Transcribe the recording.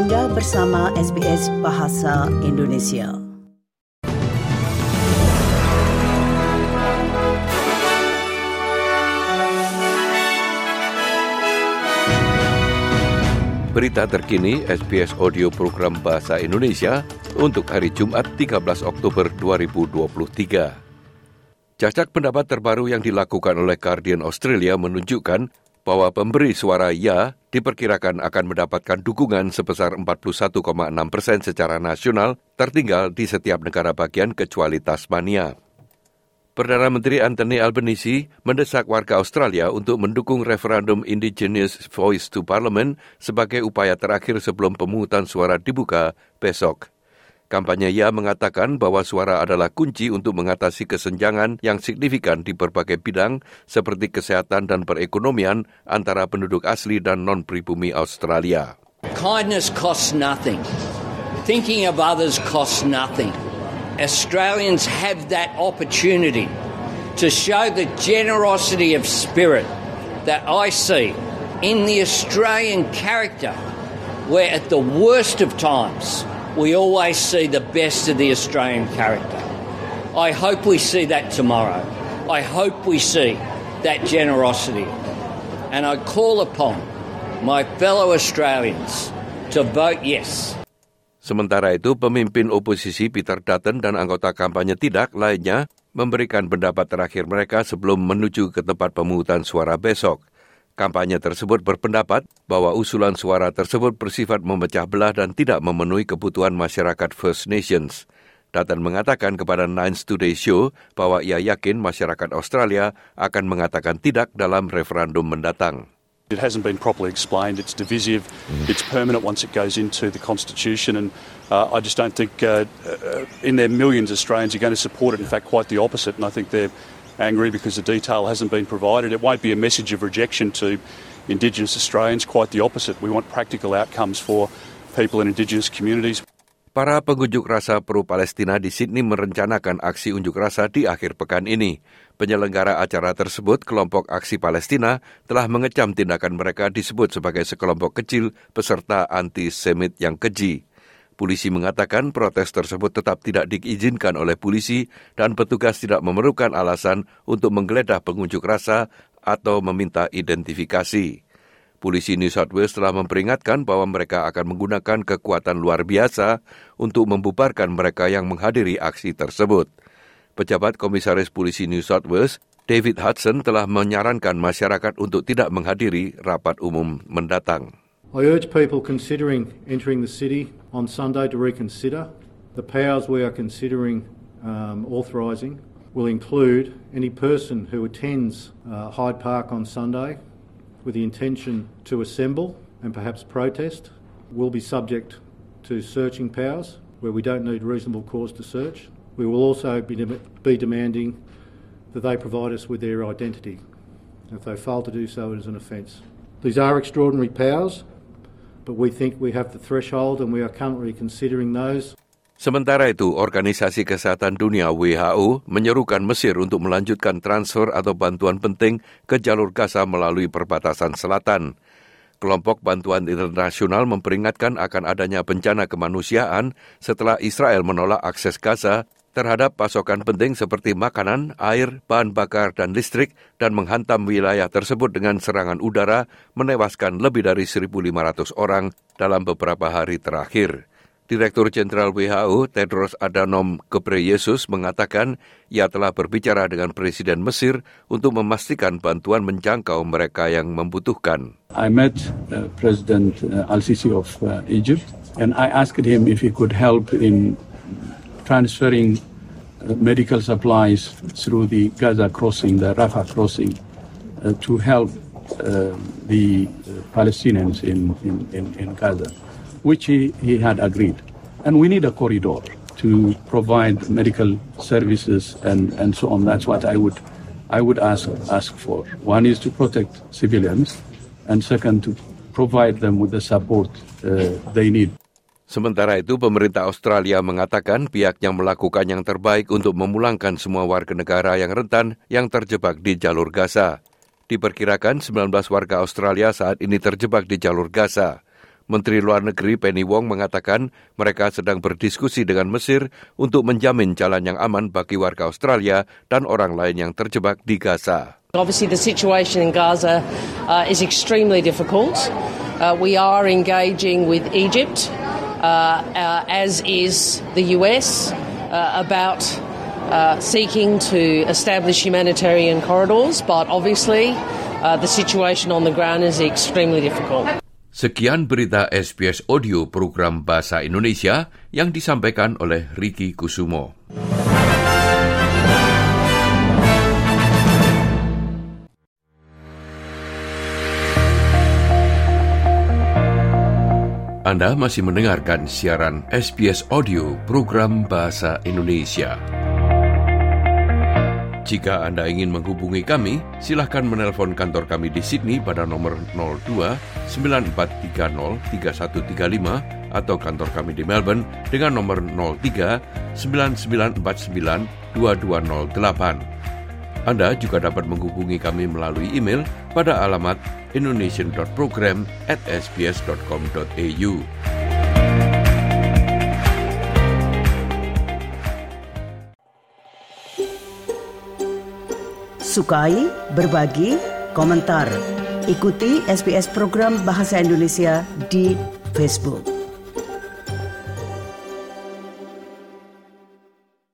Anda bersama SBS Bahasa Indonesia. Berita terkini SBS Audio Program Bahasa Indonesia untuk hari Jumat 13 Oktober 2023. Cacak pendapat terbaru yang dilakukan oleh Guardian Australia menunjukkan bahwa pemberi suara ya diperkirakan akan mendapatkan dukungan sebesar 41,6 persen secara nasional, tertinggal di setiap negara bagian kecuali Tasmania. Perdana Menteri Anthony Albanese mendesak warga Australia untuk mendukung referendum Indigenous Voice to Parliament sebagai upaya terakhir sebelum pemungutan suara dibuka besok. Kampanye Ya mengatakan bahwa suara adalah kunci untuk mengatasi kesenjangan yang signifikan di berbagai bidang seperti kesehatan dan perekonomian antara penduduk asli dan non-pribumi Australia. Kindness costs nothing. Thinking of others costs nothing. Australians have that opportunity to show the generosity of spirit that I see in the Australian character, where at the worst of times, we always see the best of the Australian character. I hope we see that tomorrow. I hope we see that generosity. And I call upon my fellow Australians to vote yes. Sementara itu, pemimpin oposisi Peter Dutton dan anggota kampanye tidak lainnya memberikan pendapat terakhir mereka sebelum menuju ke tempat pemungutan suara besok. Kampanye tersebut berpendapat bahwa usulan suara tersebut bersifat memecah belah dan tidak memenuhi kebutuhan masyarakat First Nations. Dutton mengatakan kepada Nines Today Show bahwa ia yakin masyarakat Australia akan mengatakan tidak dalam referendum mendatang. It hasn't been properly explained. It's divisive. It's permanent once it goes into the constitution, and uh, I just don't think, uh, uh, in their millions, Australians are going to support it. In fact, quite the opposite. And I think they're angry because the detail hasn't been provided. It won't be a message of rejection to Indigenous Australians, quite the opposite. We want practical outcomes for people in Indigenous communities. Para pengunjuk rasa pro-Palestina di Sydney merencanakan aksi unjuk rasa di akhir pekan ini. Penyelenggara acara tersebut, kelompok aksi Palestina, telah mengecam tindakan mereka disebut sebagai sekelompok kecil peserta anti-Semit yang keji. Polisi mengatakan protes tersebut tetap tidak diizinkan oleh polisi dan petugas tidak memerlukan alasan untuk menggeledah pengunjuk rasa atau meminta identifikasi. Polisi New South Wales telah memperingatkan bahwa mereka akan menggunakan kekuatan luar biasa untuk membubarkan mereka yang menghadiri aksi tersebut. Pejabat Komisaris Polisi New South Wales, David Hudson telah menyarankan masyarakat untuk tidak menghadiri rapat umum mendatang. I urge people considering entering the city on Sunday to reconsider. The powers we are considering um, authorising will include any person who attends uh, Hyde Park on Sunday with the intention to assemble and perhaps protest will be subject to searching powers where we don't need reasonable cause to search. We will also be, be demanding that they provide us with their identity. If they fail to do so, it is an offence. These are extraordinary powers Sementara itu, Organisasi Kesehatan Dunia WHO menyerukan Mesir untuk melanjutkan transfer atau bantuan penting ke jalur Gaza melalui perbatasan selatan. Kelompok bantuan internasional memperingatkan akan adanya bencana kemanusiaan setelah Israel menolak akses Gaza terhadap pasokan penting seperti makanan, air, bahan bakar, dan listrik dan menghantam wilayah tersebut dengan serangan udara menewaskan lebih dari 1.500 orang dalam beberapa hari terakhir. Direktur Jenderal WHO Tedros Adhanom Ghebreyesus mengatakan ia telah berbicara dengan Presiden Mesir untuk memastikan bantuan menjangkau mereka yang membutuhkan. I met uh, President uh, Al-Sisi of uh, Egypt and I asked him if he could help in transferring uh, medical supplies through the Gaza crossing, the Rafah crossing, uh, to help uh, the Palestinians in, in, in, Gaza, which he, he had agreed. And we need a corridor to provide medical services and, and so on. That's what I would, I would ask, ask for. One is to protect civilians, and second, to provide them with the support uh, they need. Sementara itu, pemerintah Australia mengatakan pihaknya melakukan yang terbaik untuk memulangkan semua warga negara yang rentan yang terjebak di jalur Gaza. Diperkirakan 19 warga Australia saat ini terjebak di jalur Gaza. Menteri Luar Negeri Penny Wong mengatakan mereka sedang berdiskusi dengan Mesir untuk menjamin jalan yang aman bagi warga Australia dan orang lain yang terjebak di Gaza. Obviously, the situation in Gaza uh, is extremely difficult. Uh, we are engaging with Egypt, as is the US, uh, about uh, seeking to establish humanitarian corridors, but obviously, the situation on the ground is extremely difficult. Sekian berita SBS Audio program Bahasa Indonesia yang disampaikan oleh Riki Kusumo. Anda masih mendengarkan siaran SBS Audio program Bahasa Indonesia. Jika Anda ingin menghubungi kami, silahkan menelpon kantor kami di Sydney pada nomor 02 9430 3135 atau kantor kami di Melbourne dengan nomor 03 9949 2208. Anda juga dapat menghubungi kami melalui email pada alamat indonesian.program at sbs.com.au. Sukai, berbagi, komentar. Ikuti SBS program Bahasa Indonesia di Facebook.